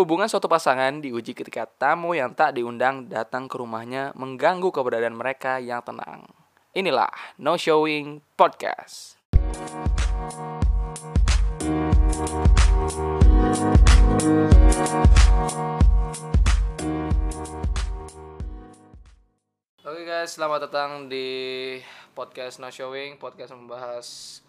Hubungan suatu pasangan diuji ketika tamu yang tak diundang datang ke rumahnya mengganggu keberadaan mereka yang tenang. Inilah No Showing Podcast. Oke guys, selamat datang di podcast No Showing, podcast membahas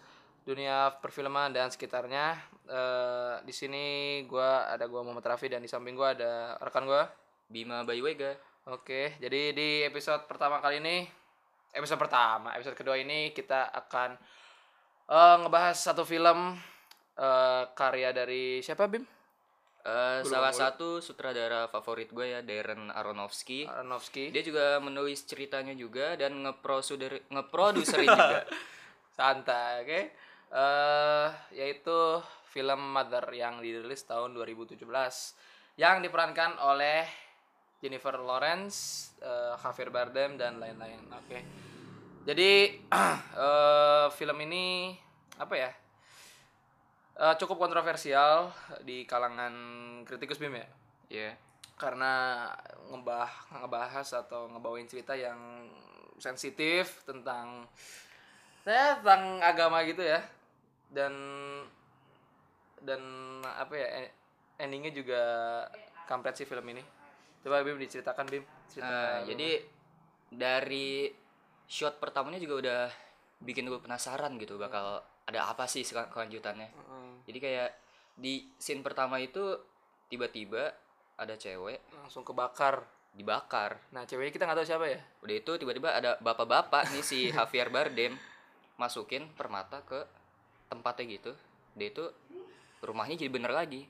dunia perfilman dan sekitarnya. Eh, di sini gua ada gua Muhammad Rafi dan di samping gua ada rekan gua. Bima Bayuega. Oke, jadi di episode pertama kali ini, episode pertama, episode kedua ini kita akan eh, ngebahas satu film eh, karya dari siapa Bim? Belum salah satu sutradara favorit gue ya Darren Aronofsky. Aronofsky. Dia juga menulis ceritanya juga dan ngeproduser ngeproduserin juga. Santai, oke. Eh yaitu film Mother yang dirilis tahun 2017 yang diperankan oleh Jennifer Lawrence, eh, Javier Bardem dan lain-lain. Oke. Jadi eh film ini apa ya? Eh, cukup kontroversial di kalangan kritikus Bim ya Iya. karena ngebah ngebahas atau ngebawain cerita yang sensitif tentang ya tentang agama gitu ya dan dan apa ya endingnya juga kampret sih film ini coba Bim diceritakan Bim cerita Nah, lu. jadi dari shot pertamanya juga udah bikin gue penasaran gitu bakal ada apa sih sel- kelanjutannya. Heeh. Jadi kayak di scene pertama itu tiba-tiba ada cewek langsung kebakar dibakar. nah ceweknya kita nggak tahu siapa ya Udah itu tiba-tiba ada bapak-bapak nih si Javier Bardem masukin permata ke tempatnya gitu. Dia itu rumahnya jadi bener lagi.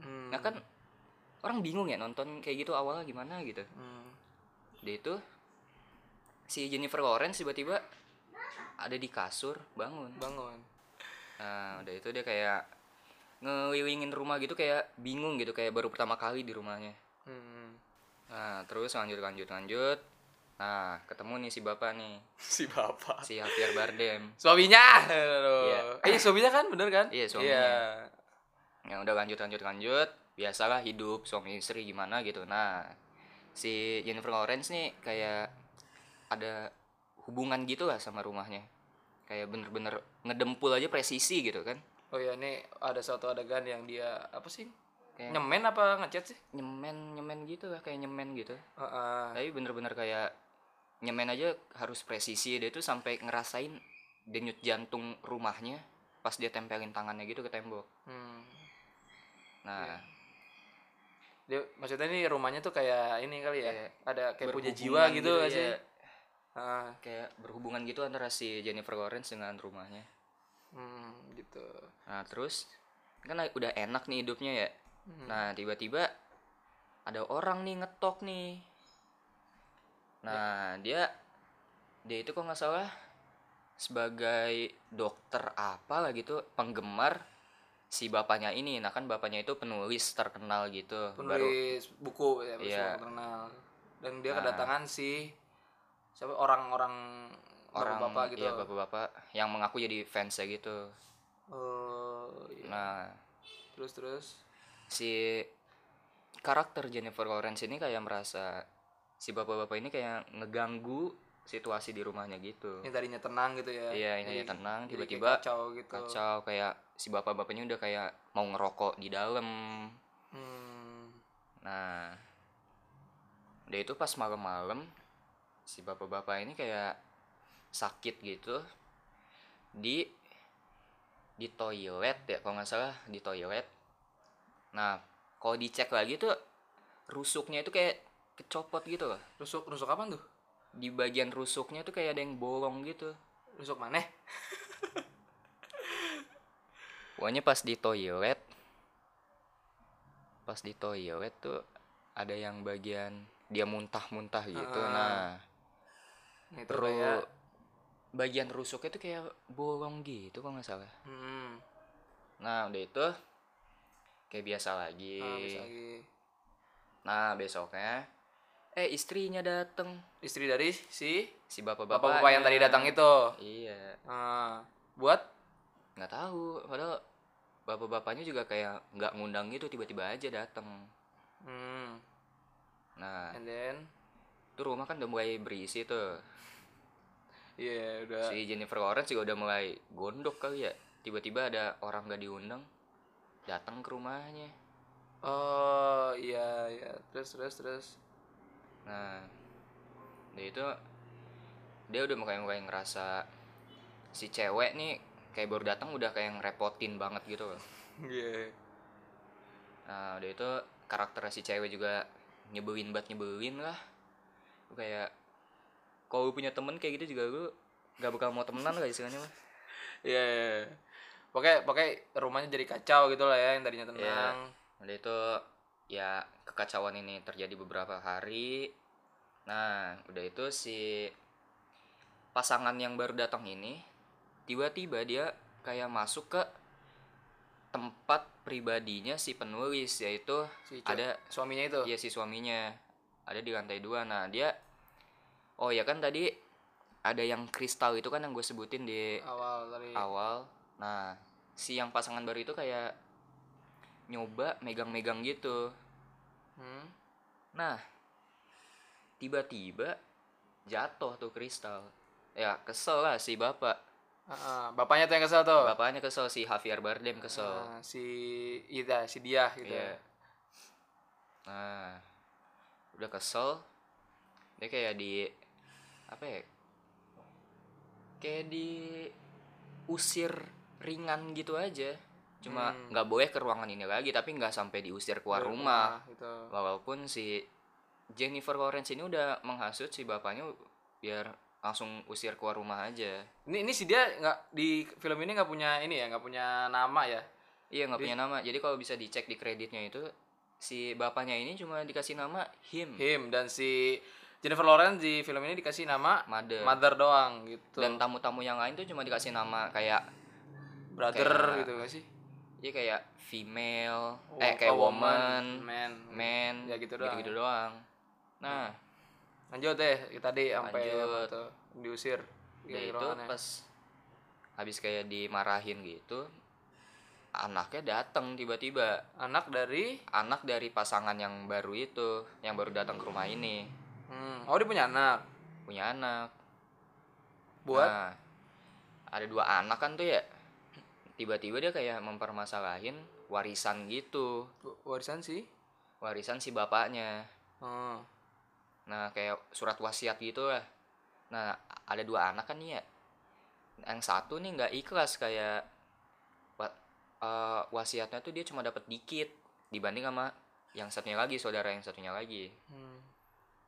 hmm. Nah kan orang bingung ya nonton kayak gitu awalnya gimana gitu. hmm. Dia itu si Jennifer Lawrence tiba-tiba ada di kasur bangun. bangun Nah, udah itu dia kayak ngelilingin rumah gitu kayak bingung gitu kayak baru pertama kali di rumahnya. hmm. Nah, terus lanjut lanjut lanjut. Nah, ketemu nih si bapak nih, si bapak si Javier Bardem. suaminya. Iya. eh suaminya kan bener kan Iya, suaminya. Iya. Ya udah lanjut lanjut lanjut. Biasalah hidup suami istri gimana gitu. Nah, si Jennifer Lawrence nih kayak ada hubungan gitu lah sama rumahnya. Kayak bener-bener ngedempul aja presisi gitu kan. Oh ya, ini ada satu adegan yang dia apa sih? Kayak Nyemen apa ngecat sih? nyemen nyemen gitu lah kayak nyemen gitu. Heeh. Tapi bener-bener kayak nyemen aja harus presisi dia tuh sampai ngerasain denyut jantung rumahnya pas dia tempelin tangannya gitu ke tembok. Hmm. Nah, Dia maksudnya ini rumahnya tuh kayak ini kali ya. Kayak ada kayak punya jiwa gitu gitu, sih? iya. Heeh. kayak berhubungan gitu antara si Jennifer Lawrence dengan rumahnya. Hmm, gitu. Nah, terus kan udah enak nih hidupnya ya. Hmm. Nah, tiba-tiba ada orang nih ngetok nih. Nah, dia dia itu kok nggak salah sebagai dokter apa lah gitu, penggemar si bapaknya ini. Nah, kan bapaknya itu penulis terkenal gitu. Baru Penulis buku ya, Iya. buku terkenal. Dan dia Nah. kedatangan si siapa orang-orang orang bapak gitu. iya, bapak-bapak yang mengaku jadi fansnya gitu. Oh, iya. Nah, terus terus. si karakter Jennifer Lawrence ini kayak merasa si bapak-bapak ini kayak ngeganggu situasi di rumahnya gitu. Ini tadinya tenang gitu ya. Iya, ini Jadi- aja tenang tiba-tiba kacau gitu. kacau kayak si bapak-bapaknya udah kayak mau ngerokok di dalam. Hmm. Nah, udah itu pas malam-malam si bapak-bapak ini kayak sakit gitu di di toilet ya kalau nggak salah di toilet. Nah, kalau dicek lagi tuh rusuknya itu kayak kecopot gitu loh. Rusuk rusuk apa tuh? Di bagian rusuknya tuh kayak ada yang bolong gitu. Rusuk mana? Pokoknya pas di toilet pas di toilet tuh ada yang bagian dia muntah-muntah gitu. Ah. Nah, itu terus kayak bagian rusuknya tuh kayak bolong gitu kalau nggak salah. hmm, Nah, udah itu kayak biasa lagi. ah, bisa lagi. Nah, besoknya eh istrinya dateng Istri dari si si bapak-bapak bapak-bapak yang tadi datang itu. Iya, Ah, buat nggak tahu. Padahal bapak-bapaknya juga kayak nggak ngundang gitu tiba-tiba aja dateng. Hmm. nah And then itu rumah kan udah mulai berisi tuh iya udah si Jennifer Lawrence juga udah mulai gondok kali ya tiba-tiba ada orang gak diundang datang ke rumahnya Oh, iya iya. Terus terus terus. Nah dia itu dia udah mulai mulai ngerasa si cewek nih kayak baru datang udah kayak ngerepotin banget gitu loh Iya. nah udah itu karakter si cewek juga nyebelin banget nyebelin lah kayak kalau lu punya temen kayak gitu juga lu gak bakal mau temenan lah istilahnya mah Iya. iya, iya. Pokoknya pokoknya rumahnya jadi kacau gitu lah ya yang tadinya tenang. udah itu ya kekacauan ini terjadi beberapa hari nah udah itu si pasangan yang baru datang ini tiba-tiba dia kayak masuk ke tempat pribadinya si penulis yaitu Si ada suaminya itu. Iya si suaminya ada di lantai dua. Nah dia, oh ya kan tadi ada yang kristal itu kan yang gue sebutin di Awal tadi. awal. Nah si yang pasangan baru itu kayak nyoba megang-megang gitu. Hmm. Nah tiba-tiba jatuh tuh kristal. Ya kesel lah si bapak. Ah. bapaknya tuh yang kesel tuh. Bapaknya kesel si Javier Bardem kesel. Ah, si Ida, si dia gitu. Iya. Nah, udah kesel. Dia kayak di apa ya? Kayak di usir ringan gitu aja. Cuma Hmm. nggak boleh ke ruangan ini lagi, tapi nggak sampai diusir keluar Keluar rumah. gitu. Walaupun si Jennifer Lawrence ini udah menghasut si bapaknya biar langsung usir keluar rumah aja. Ini ini si dia nggak di film ini nggak punya ini ya, nggak punya nama ya. Iya nggak punya nama. Jadi kalau bisa dicek di kreditnya itu si bapaknya ini cuma dikasih nama him, Him dan si Jennifer Lawrence di film ini dikasih nama mother. Mother doang gitu. dan tamu-tamu yang lain tuh cuma dikasih nama kayak brother kayak- gitu gak sih? Ya kayak female Oh, eh kayak oh, woman, man. man Ya, gitu doang. gitu doang. Nah. Lanjut deh, tadi sampai diusir. dia Di itu pas habis kayak dimarahin gitu anaknya datang tiba-tiba. Anak dari? Anak dari pasangan yang baru itu yang baru datang ke rumah ini. Hmm, oh dia punya anak. punya anak. Buat? Nah, ada dua anak kan tuh ya tiba-tiba dia kayak mempermasalahin warisan gitu warisan sih. warisan si bapaknya Oh. nah kayak surat wasiat gitu lah nah ada dua anak kan nih ya yang satu nih nggak ikhlas kayak eh, wasiatnya tuh dia cuma dapat dikit dibanding sama yang satunya lagi saudara yang satunya lagi Hmm.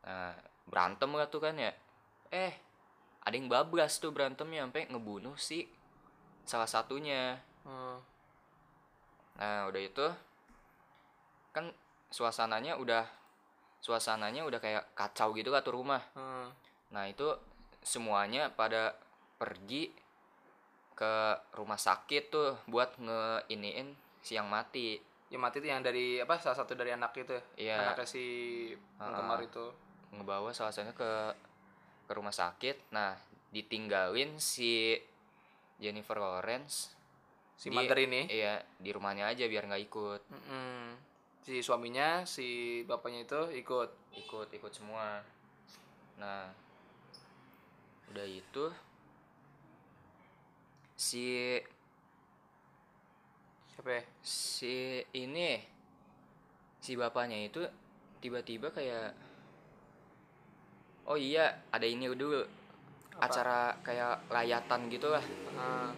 nah berantem lah tuh kan ya eh ada yang bablas tuh berantemnya sampai ngebunuh si salah satunya Oh. Nah, udah itu kan suasananya udah suasananya udah kayak kacau gitu lah tuh rumah. Hmm. Nah, itu semuanya pada pergi ke rumah sakit tuh buat ngeiniin si yang mati. Yang mati itu yang dari apa? Salah satu dari anak itu. Iya. Anaknya si penggemar itu. Ngebawa salah satunya ke ke rumah sakit. Nah, ditinggalin si Jennifer Lawrence Si Di- mother ini. iya di rumahnya aja biar nggak ikut. Mm-mm. Si suaminya, si bapaknya itu ikut. ikut ikut semua nah udah itu si Siapa ya? si ini si bapaknya itu tiba-tiba kayak oh iya ada ini dulu Apa? acara kayak layatan gitu lah Ah.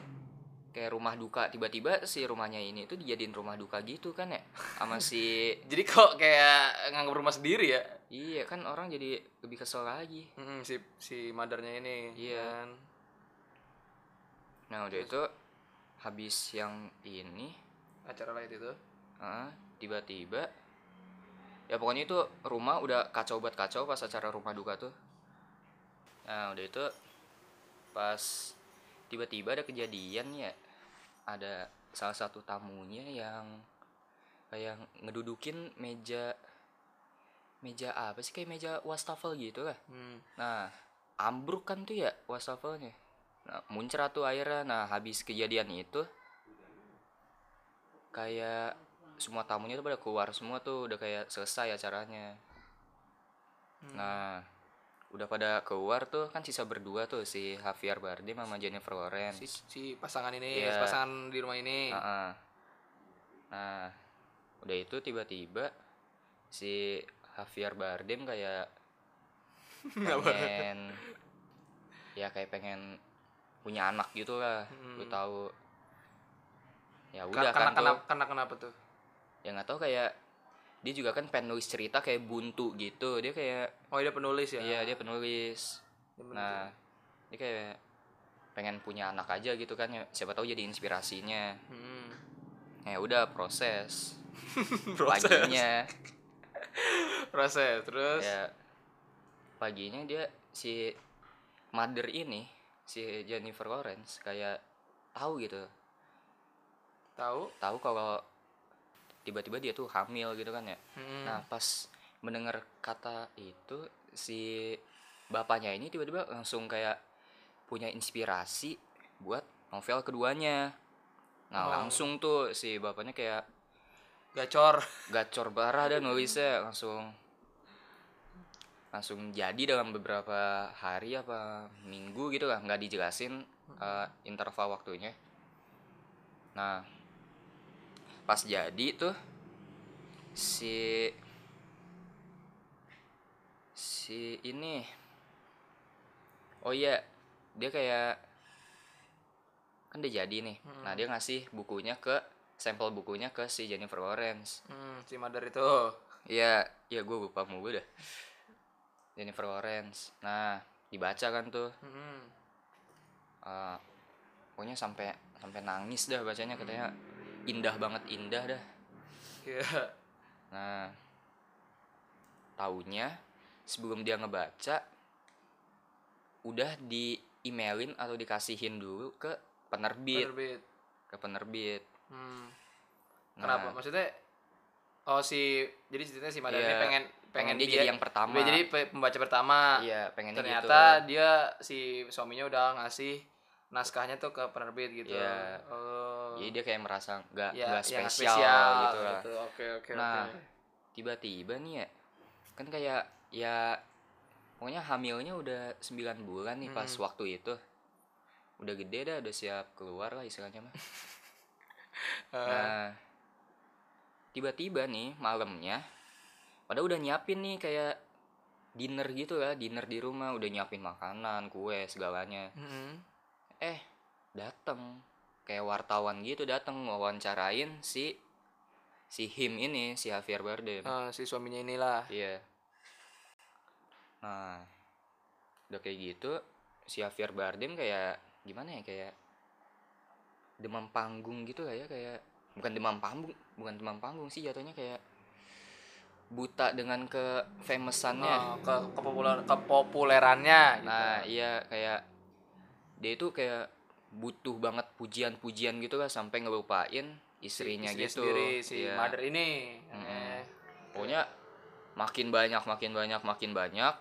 kayak rumah duka tiba-tiba si rumahnya ini tuh dijadiin rumah duka gitu kan ya sama si Jadi kok kayak nganggap rumah sendiri ya? iya kan orang jadi lebih kesel lagi Mm-mm, si si mothernya ini. Iya. kan. Nah udah itu habis yang ini Acara lain itu. ah, tiba-tiba ya pokoknya itu rumah udah kacau buat kacau pas acara rumah duka tuh. Nah udah itu pas tiba-tiba ada kejadian ya ada salah satu tamunya yang kayak ngedudukin meja meja apa sih kayak meja wastafel gitu lah. Hmm. Nah, ambruk kan tuh ya wastafelnya. Nah, muncrat tuh airnya. Nah, habis kejadian itu kayak semua tamunya tuh pada keluar semua tuh udah kayak selesai acaranya Hmm. nah udah pada keluar tuh kan sisa berdua tuh si Javier Bardem sama Jennifer Lawrence si, si pasangan ini Iya. pasangan di rumah ini Heeh. Nah, udah itu tiba-tiba si Javier Bardem kayak pengen ya kayak pengen punya anak gitu lah. Lu Hmm. tahu. Ya udah karena, kan tuh. kenapa, karena kenapa tuh Ya nggak tahu kayak dia juga kan pengen nulis cerita kayak buntu gitu. Dia kayak oh dia penulis ya iya dia penulis. Dia penulis. Nah, dia kayak pengen punya anak aja gitu kan ya. Siapa tahu jadi inspirasinya. Hmm. Ya udah proses. proses Paginya proses terus ya paginya dia si mother ini si Jennifer Lawrence kayak tahu gitu tahu tahu kalau tiba-tiba dia tuh hamil gitu kan ya. Hmm. nah pas mendengar kata itu si bapaknya ini tiba-tiba langsung kayak punya inspirasi buat novel keduanya. Nah Oh. langsung tuh si bapaknya kayak gacor. gacor parah dan nulisnya langsung langsung jadi dalam beberapa hari apa minggu gitu lah nggak dijelasin eh, interval waktunya. Nah pas jadi tuh si si ini oh iya dia kayak kan dia jadi nih nah dia ngasih bukunya ke sampel bukunya ke si Jennifer Lawrence hmm, si mother itu Iya, ya gue lupa mulu dah. Jennifer Lawrence. Nah, dibaca kan tuh. Hmm. eh, pokoknya sampai sampai nangis dah bacanya katanya indah banget indah dah. Iya. Nah, taunya sebelum dia ngebaca udah di emailin atau dikasihin dulu ke penerbit, Penerbit. ke penerbit. Hmm. Nah, Kenapa? Maksudnya oh si jadi ceritanya si Mada Iya, ini pengen pengen dia jadi yang pertama. dia jadi pe- pembaca pertama. Iya, pengennya Ternyata gitu. dia si suaminya udah ngasih naskahnya tuh ke penerbit gitu. Iya. Oh. Jadi dia kayak merasa nggak ya, nggak yang spesial, gitu lah. Oke oke Nah, tiba-tiba nih ya kan kayak ya pokoknya hamilnya udah 9 bulan nih pas waktu itu udah gede dah udah siap keluar lah istilahnya mah Eh, nah tiba-tiba nih malamnya pada udah nyiapin nih kayak dinner gitu lah dinner di rumah udah nyiapin makanan kue segalanya mm-mm. Eh dateng kayak wartawan gitu dateng wawancarain si si him ini si Javier Bardem Eh, si suaminya inilah. Iya. Nah, udah kayak gitu, si Javier Bardem kayak gimana ya kayak demam panggung gitu lah ya kayak bukan demam panggung, bukan demam panggung sih jatuhnya kayak buta dengan ke famousannya. Oh, ke kepopuler kepopulerannya gitu. Nah, iya kayak dia itu kayak butuh banget pujian-pujian gitu lah sampai ngelupain istrinya Istrinya gitu. sendiri si Iya. mother ini. Mm-mm. Eh, Pokoknya makin banyak, makin banyak, makin banyak,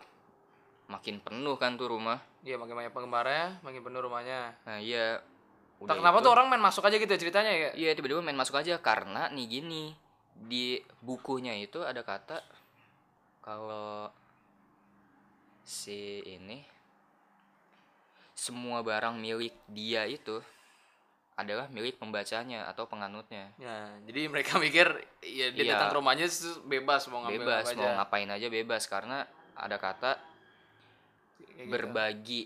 makin penuh kan tuh rumah. Iya makin banyak penggemarnya, makin penuh rumahnya. Nah iya. Tak kenapa tuh orang main masuk aja gitu ya ceritanya ya? Iya tiba-tiba main masuk aja karena nih gini di bukunya itu ada kata kalau si ini semua barang milik dia itu adalah milik pembacanya atau penganutnya. Ya, jadi mereka mikir ya dia Iya. datang ke rumahnya bebas mau ngambil bebas apa mau aja. ngapain aja bebas karena ada kata Kayak gitu. berbagi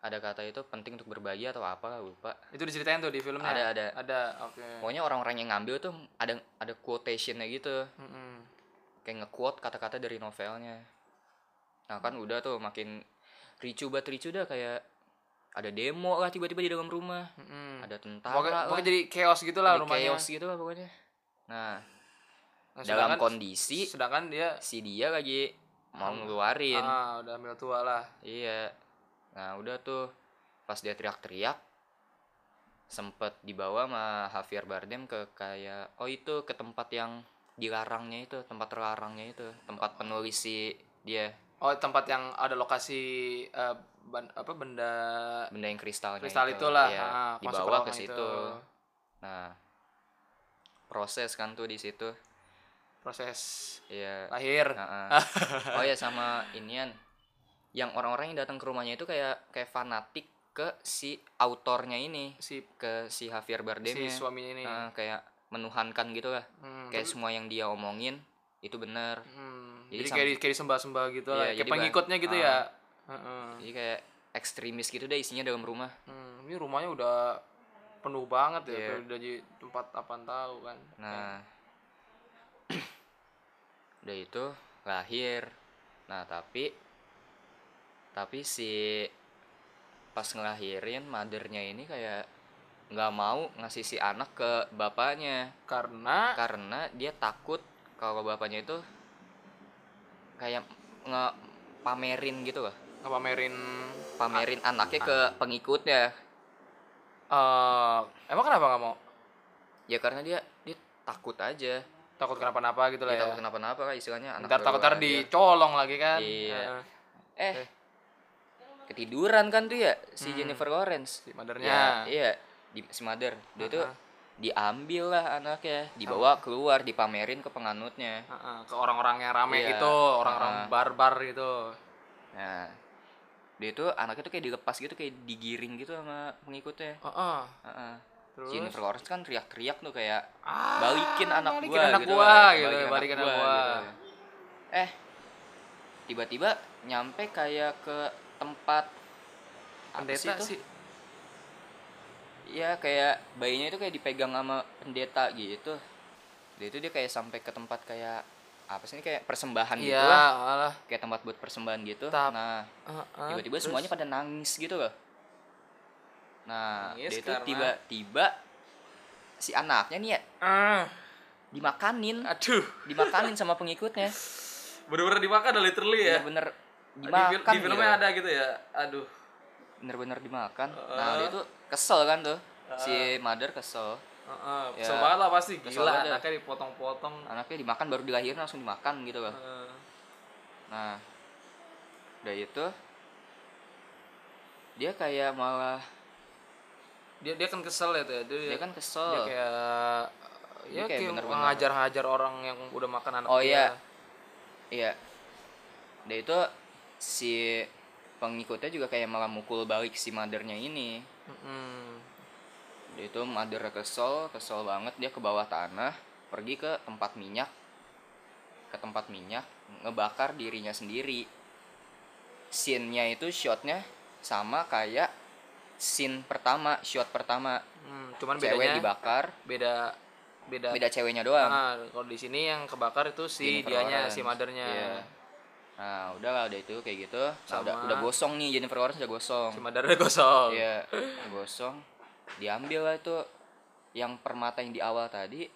ada kata itu penting untuk berbagi atau apa lupa Itu diceritain tuh di filmnya. Ada, ada. Ada, oke. pokoknya orang-orang yang ngambil tuh ada ada quotationnya gitu Mm-mm. kayak nge-quote kata-kata dari novelnya nah kan udah tuh makin ricu banget ricu dah kayak ada demo lah tiba-tiba di dalam rumah Mm-mm. ada tentara Pokoknya, lah pokoknya jadi chaos gitu lah Jadi rumahnya. chaos gitu lah pokoknya nah Nah, dalam sedangkan- kondisi sedangkan dia si dia lagi mau ngeluarin ah udah ambil tua lah. Iya. Nah, udah tuh pas dia teriak-teriak sempet dibawa sama Javier Bardem ke kayak oh itu ke tempat yang dilarangnya itu, tempat terlarangnya itu, tempat penulis si dia, Oh, tempat yang ada lokasi eh, ban- apa benda benda yang kristalnya kristal itulah. Iya, Ah, dibawa ke situ. itu. Nah, proses kan tuh di situ. Proses ya lahir. Oh ya sama inian. Yang orang-orang yang datang ke rumahnya itu kayak kayak fanatik ke si autornya ini si ke si Javier Bardem si suaminya ini. Kayak menuhankan gitu lah. Hmm, kayak tapi- semua yang dia omongin itu benar hmm, jadi jadi, kayak di- kayak disembah-sembah gitu Iya, lah. kayak bah- pengikutnya gitu ah. ya Heeh. jadi kayak ekstremis gitu deh isinya dalam rumah. Hmm, ini rumahnya udah penuh banget ya kayak udah jadi tempat apaan tahu kan. Nah, udah itu lahir. Nah, tapi tapi si pas ngelahirin mothernya ini kayak nggak mau ngasih si anak ke bapaknya. Karena? Karena dia takut kalau bapaknya itu kayak nge pamerin gitu loh ngepamerin pamerin anaknya ke pengikutnya. Eh emang kenapa nggak mau? Ya karena dia dia takut aja. Takut kenapa-napa gitu lah ya. takut kenapa-napa lah istilahnya anak ntar takut ntar dicolong lagi kan. Iya. Heeh. eh ketiduran kan tuh ya si Hmm. Jennifer Lawrence. Si ya mothernya iya di si mother. Dia tuh Heeh. diambil lah anaknya dibawa keluar dipamerin ke penganutnya. Heeh, ke orang-orang yang rame Iya. itu orang-orang Heeh. barbar gitu. Nah dia tuh anaknya tuh kayak dilepas gitu kayak digiring gitu sama pengikutnya Heeh. Heeh. terus Si Jennifer Lawrence kan teriak-teriak tuh kayak ah, balikin anak balikin gua anak gitu gua lah, gitu balikin anak gua, gitu. eh tiba-tiba nyampe kayak ke tempat pendeta itu? sih Iya kayak bayinya itu kayak dipegang sama pendeta gitu. Dia itu dia kayak sampai ke tempat kayak apa sih ini kayak persembahan gitu iya lah. alah Kayak tempat buat persembahan gitu. Tap- Nah, tiba-tiba terus? semuanya pada nangis gitu loh. Nah, Nangis dia itu karena- tiba-tiba si anaknya nih ya ah dimakanin, aduh dimakanin sama pengikutnya. bener-bener dimakan literally ya Bener-bener di, dimakan fil- di filmnya gitu. ada gitu ya aduh Bener-bener dimakan. Heeh. Nah, dia tuh kesel kan tuh. Si mother kesel. Heeh, Ya, lah pasti gila banget. anaknya dipotong-potong Anaknya dimakan baru dilahirin langsung dimakan gitu loh. Heeh. Nah, udah itu dia kayak malah dia dia kan kesel ya tuh ya dia, dia kan kesel. dia kayak Dia ya kayak kayak, ngajar-ngajar orang yang udah makan anak Oh, dia. iya. Iya. Udah itu si pengikutnya juga kayak malah mukul balik si mothernya ini. Mm-mm. Udah itu mother kesel, kesel banget dia ke bawah tanah, pergi ke tempat minyak. Ke tempat minyak, ngebakar dirinya sendiri. Scene-nya itu shotnya sama kayak scene pertama, shot pertama. Hmm, cuman Cewek bedanya dibakar, beda beda beda ceweknya doang. Nah, kalau di sini yang kebakar itu si Jennifer dianya Lawrence. si mothernya Iya. Nah, udah lah udah itu kayak gitu. Nah, udah Sama- udah gosong nih Jennifer Lawrence udah gosong. si gosong Iya, udah gosong. Diambil lah itu yang permata yang di awal tadi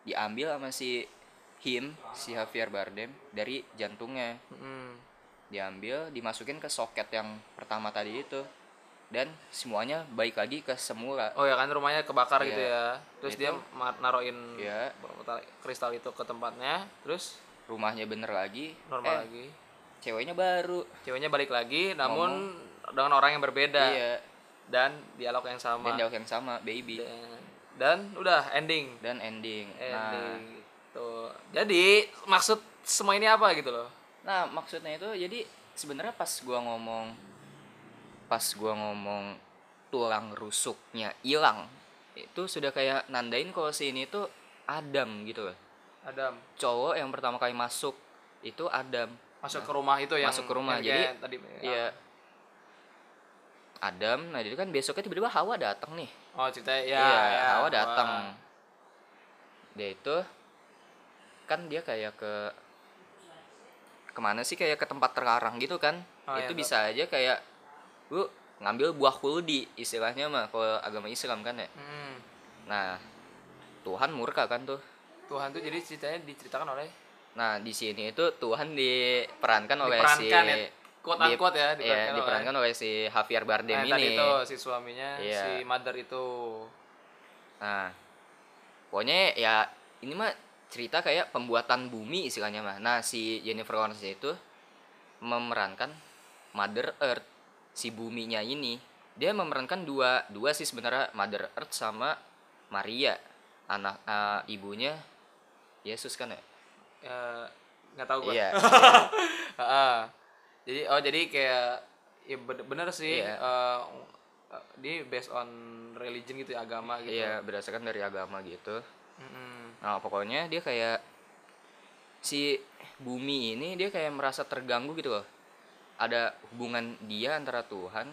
diambil sama si him, si Javier Bardem dari jantungnya. Mm. Diambil, dimasukin ke soket yang pertama tadi itu. Dan semuanya baik lagi ke semula. oh ya kan rumahnya kebakar Iya. gitu ya terus Itu- dia Iya. botol kristal itu ke tempatnya terus Rumahnya bener lagi. normal eh, lagi ceweknya baru. ceweknya balik lagi namun dengan orang yang berbeda Iya. Dan dialog yang sama Dan dialog yang sama, baby. dan, dan udah ending Dan ending. Nah, ending gitu jadi maksud semua ini apa gitu loh Nah, maksudnya itu jadi sebenarnya pas gua ngomong pas gua ngomong tulang rusuknya hilang, itu sudah kayak nandain kalau si ini tuh Adam gitu loh. Adam Cowok yang pertama kali masuk itu Adam. masuk ke rumah itu yang Masuk ke rumah, yang jadi- tadi Iya. Adam, nah itu kan besoknya tiba-tiba Hawa datang nih. oh cerita ya, iya, ya, Hawa wah. datang. Dia itu kan dia kayak ke ke mana sih kayak ke tempat terlarang gitu kan? Oh, itu iya, bisa aja kayak lu ngambil buah kuldi istilahnya mah kalau agama Islam kan ya. Hmm. Nah, Tuhan murka kan tuh. Tuhan tuh jadi ceritanya diceritakan oleh Nah, di sini itu Tuhan diperankan oleh si Diperankan ya, quote unquote ya iya, diperankan, diperankan oleh si Javier Bardem Nah, ini. tadi itu si suaminya Iya. si mother itu Nah, pokoknya ya ini mah cerita kayak pembuatan bumi istilahnya mah. Nah, si Jennifer Lawrence itu memerankan Mother Earth, si buminya ini. Dia memerankan dua dua sih sebenarnya Mother Earth sama Maria. anak eh, ibunya Yesus kan ya Eh, nggak tahu gua iya Heeh. Jadi oh jadi kayak ya bener, bener sih Iya. eh, eh, dia based on religion gitu ya agama gitu iya berdasarkan dari agama gitu Mm-mm. nah pokoknya dia kayak si bumi ini dia kayak merasa terganggu gitu loh ada hubungan dia antara Tuhan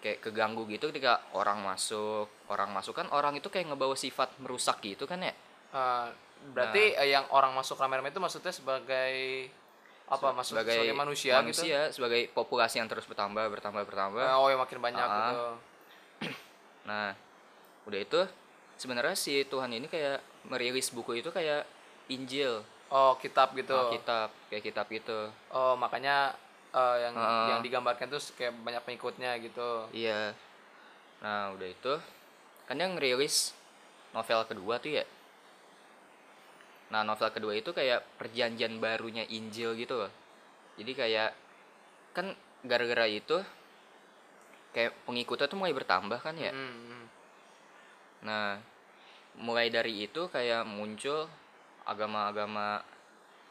kayak keganggu gitu ketika orang masuk orang masuk kan orang itu kayak ngebawa sifat merusak gitu kan ya Eh, berarti Nah. yang orang masuk rame-rame itu maksudnya sebagai apa maksud sebagai, manusia, gitu manusia sebagai populasi yang terus bertambah bertambah bertambah oh yang makin banyak ah. gitu nah udah itu sebenarnya si Tuhan ini kayak merilis buku itu kayak Injil oh kitab gitu Nah, kitab kayak kitab gitu oh makanya eh, yang Ah. yang digambarkan tuh kayak banyak pengikutnya gitu Iya. Nah, udah itu kan dia ngerilis novel kedua tuh ya. Nah, novel kedua itu kayak perjanjian barunya Injil gitu loh. Jadi kayak kan gara-gara itu kayak pengikutnya tuh mulai bertambah kan ya. Mm, mm. Nah, mulai dari itu kayak muncul agama-agama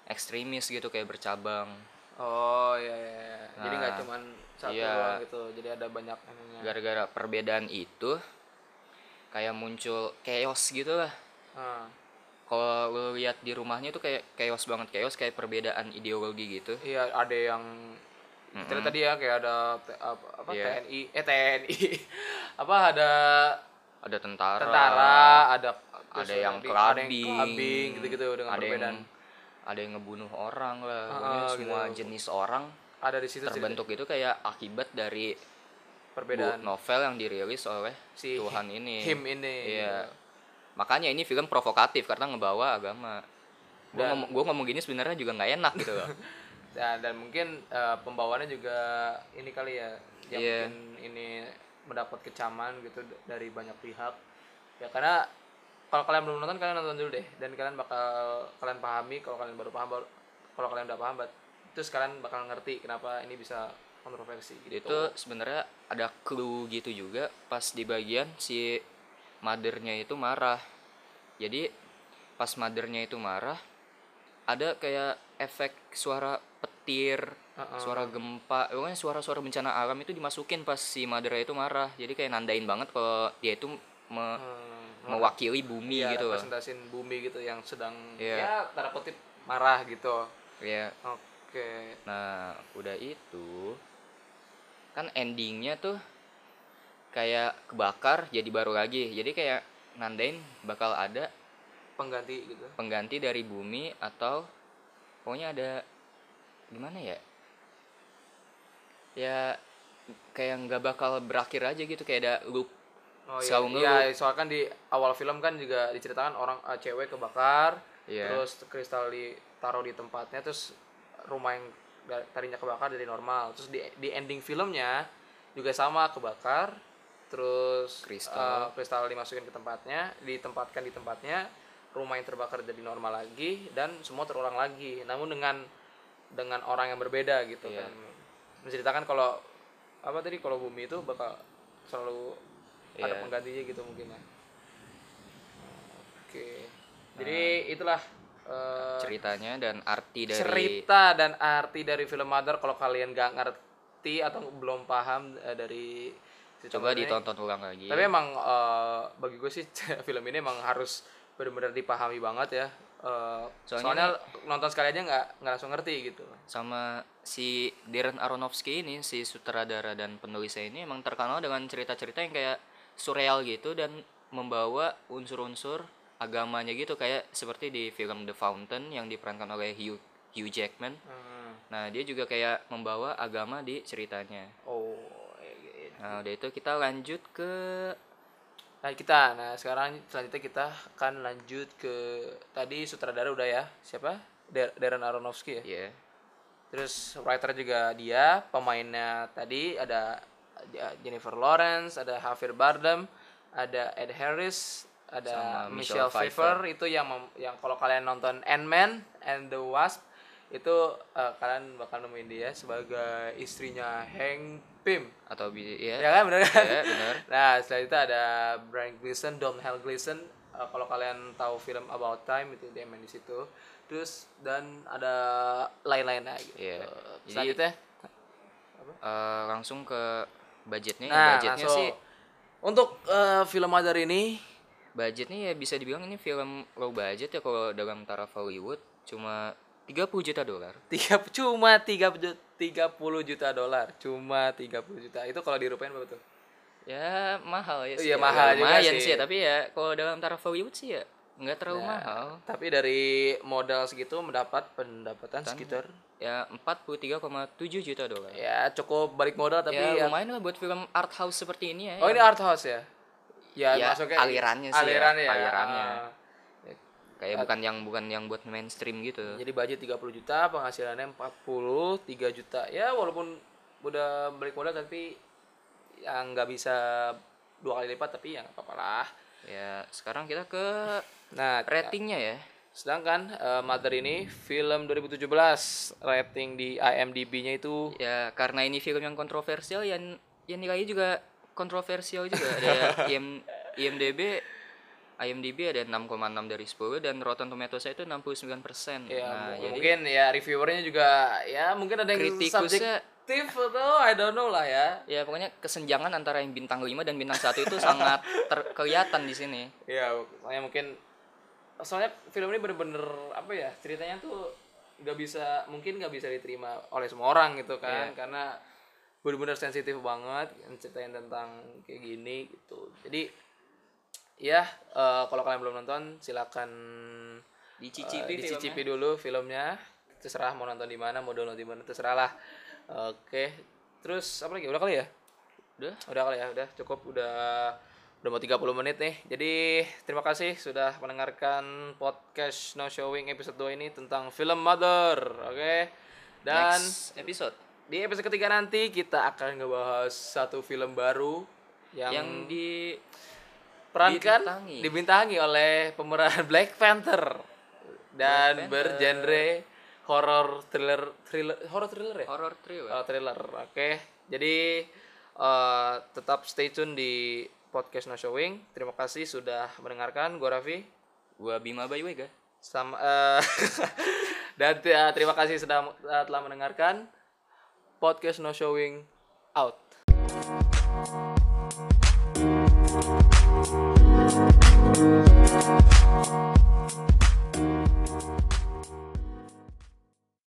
ekstremis gitu kayak bercabang. oh iya, iya, iya. jadi nggak Nah, cuman satu iya. doang gitu jadi ada banyak ininya Gara-gara perbedaan itu kayak muncul chaos gitu lah. Ah. Kalau lu lihat di rumahnya itu kayak chaos banget chaos kayak perbedaan ideologi gitu. Iya, ada yang kita lihat tadi ya kayak ada apa, apa, Iya. TNI, eh TNI, apa ada ada tentara. tentara, ada ada yang clubbing. gitu-gitu dengan ada perbedaan. yang ada yang ngebunuh orang lah. Ah, pokoknya gitu. semua jenis orang Ada di situ terbentuk itu kayak akibat dari perbedaan. novel yang dirilis oleh si Tuhan ini. Him ini. iya makanya ini film provokatif karena ngebawa agama gue ngomong, gua ngomong gini sebenarnya juga nggak enak gitu loh Dan, dan mungkin eh, pembawaannya juga ini kali ya yang Iya. mungkin ini mendapat kecaman gitu dari banyak pihak. Ya karena kalau kalian belum nonton kalian nonton dulu deh dan kalian bakal kalian pahami kalau kalian baru paham baru- kalau kalian udah paham terus kalian bakal ngerti kenapa ini bisa kontroversi gitu. itu sebenarnya ada clue gitu juga pas di bagian si mothernya itu marah jadi pas mothernya itu marah ada kayak efek suara petir Heeh. suara gempa pokoknya suara-suara bencana alam itu dimasukin pas si mothernya itu marah jadi kayak nandain banget kalau dia itu me- Hmm, mewakili bumi iya, gitu loh representasin bumi gitu yang sedang Iya. ya tanda kutip marah gitu. ya Oke. nah udah itu kan endingnya tuh kayak kebakar jadi baru lagi jadi kayak nandain bakal ada Pengganti gitu. pengganti dari bumi atau pokoknya ada gimana ya ya kayak nggak bakal berakhir aja gitu kayak ada loop Oh Selalu iya, iya soalnya kan di awal film kan juga diceritakan orang eh, cewek kebakar, Iya. terus kristal ditaruh di tempatnya, terus rumah yang tadinya kebakar jadi normal. Terus di di ending filmnya juga sama kebakar, terus Kristal. eh, kristal dimasukin ke tempatnya, ditempatkan di tempatnya, rumah yang terbakar jadi normal lagi dan semua terulang lagi. Namun dengan dengan orang yang berbeda gitu Iya. kan. Menceritakan kalau apa tadi kalau bumi itu bakal selalu ada Iya. penggantinya gitu mungkin ya. Oke. Jadi itulah eh, ceritanya dan arti dari cerita dan arti dari film Mother kalau kalian nggak ngerti atau belum paham eh, dari coba ditonton ulang lagi Tapi emang eh, bagi gue sih film ini emang harus benar-benar dipahami banget ya. Eh, Soalnya soalnya, nonton sekali aja nggak nggak langsung ngerti gitu. sama si Darren Aronofsky ini si sutradara dan penulisnya ini emang terkenal dengan cerita-cerita yang kayak surreal gitu dan membawa unsur-unsur agamanya gitu kayak seperti di film The Fountain yang diperankan oleh Hugh, Hugh Jackman. Hmm. Nah, dia juga kayak membawa agama di ceritanya. Oh. Nah, udah itu kita lanjut ke Nah kita, nah sekarang selanjutnya kita akan lanjut ke tadi sutradara udah ya siapa? Darren Aronofsky ya. ya Terus writer juga dia, pemainnya tadi ada uh, Jennifer Lawrence, ada Javier Bardem, ada Ed Harris, ada Sama Michelle, Michelle Pfeiffer. itu yang mem- yang kalau kalian nonton Ant-Man and the Wasp itu uh, kalian bakal nemuin dia sebagai istrinya Hank Pym. atau bi ya Ya kan bener kan? ya benar Nah, setelah itu ada Brian Gleason, Don Hell Gleason Eh, kalau kalian tahu film About Time itu dia main di situ. Terus dan ada lain-lainnya gitu. Iya. Jadi- Selanjutnya Eh, langsung ke budgetnya ya, Nah, budgetnya langsung. sih untuk eh, film Mother ini budgetnya ya bisa dibilang ini film low budget ya kalau dalam taraf Hollywood cuma 30 juta dolar tiga cuma 30 30 juta dolar, cuma 30 juta. Itu kalau dirupain berapa tuh? ya mahal ya sih Iya, ya. mahal juga lumayan sih. sih ya, tapi ya kalau dalam taraf Hollywood sih ya nggak terlalu Nah, mahal Tapi dari modal segitu mendapat pendapatan sekitar ya 43,7 juta dolar ya cukup balik modal tapi ya ya, lumayan lah buat film art house seperti ini ya Oh, ini art house ya? Ya, Ya, masuknya alirannya sih ya, alirannya ya. alirannya. Kayak bukan yang bukan yang buat mainstream gitu Jadi budget 30 juta, penghasilannya 43 juta. Ya walaupun udah balik modal tapi yang nggak bisa dua kali lipat tapi ya nggak apa-apa lah. ya sekarang kita ke Nah, ratingnya ya sedangkan eh, Mother ini film 2017 rating di IMDb-nya itu ya karena ini film yang kontroversial yang yang nilainya juga kontroversial juga ada IM, IMDb IMDb ada 6,6 dari 10 dan Rotten Tomatoes itu 69%. ya nah, jadi mungkin ya reviewernya juga ya mungkin ada yang Kritikusnya- subjektif atau I don't know lah ya. ya pokoknya kesenjangan antara yang bintang 5 dan bintang 1 itu sangat ter- kelihatan di sini. Ya, soalnya mungkin soalnya film ini bener-bener apa ya ceritanya tuh nggak bisa mungkin nggak bisa diterima oleh semua orang gitu kan Iya. karena bener-bener sensitif banget ceritain tentang kayak gini gitu jadi ya eh, kalau kalian belum nonton silakan Dicicipi dicicipi dulu filmnya. Terserah mau nonton di mana mau download di mana terserah lah. Oke terus apa lagi? Udah kali ya? Udah. udah kali ya? Udah cukup. Udah udah mau 30 menit nih. Jadi terima kasih sudah mendengarkan podcast No Showing episode 2 ini tentang film Mother oke? Dan Next episode. di episode ketiga nanti kita akan ngebahas satu film baru yang, yang di perankan dibintangi. dibintangi oleh pemeran Black Panther dan Black Panther. bergenre horror thriller thriller horror thriller ya horror trio. Oh, thriller. Oke. Jadi eh, tetap stay tune di podcast No Showing. Terima kasih sudah mendengarkan. Gua Raffi. Gua Bima Baywega. Sama eh, dan eh, terima kasih sudah eh, telah mendengarkan podcast No Showing out.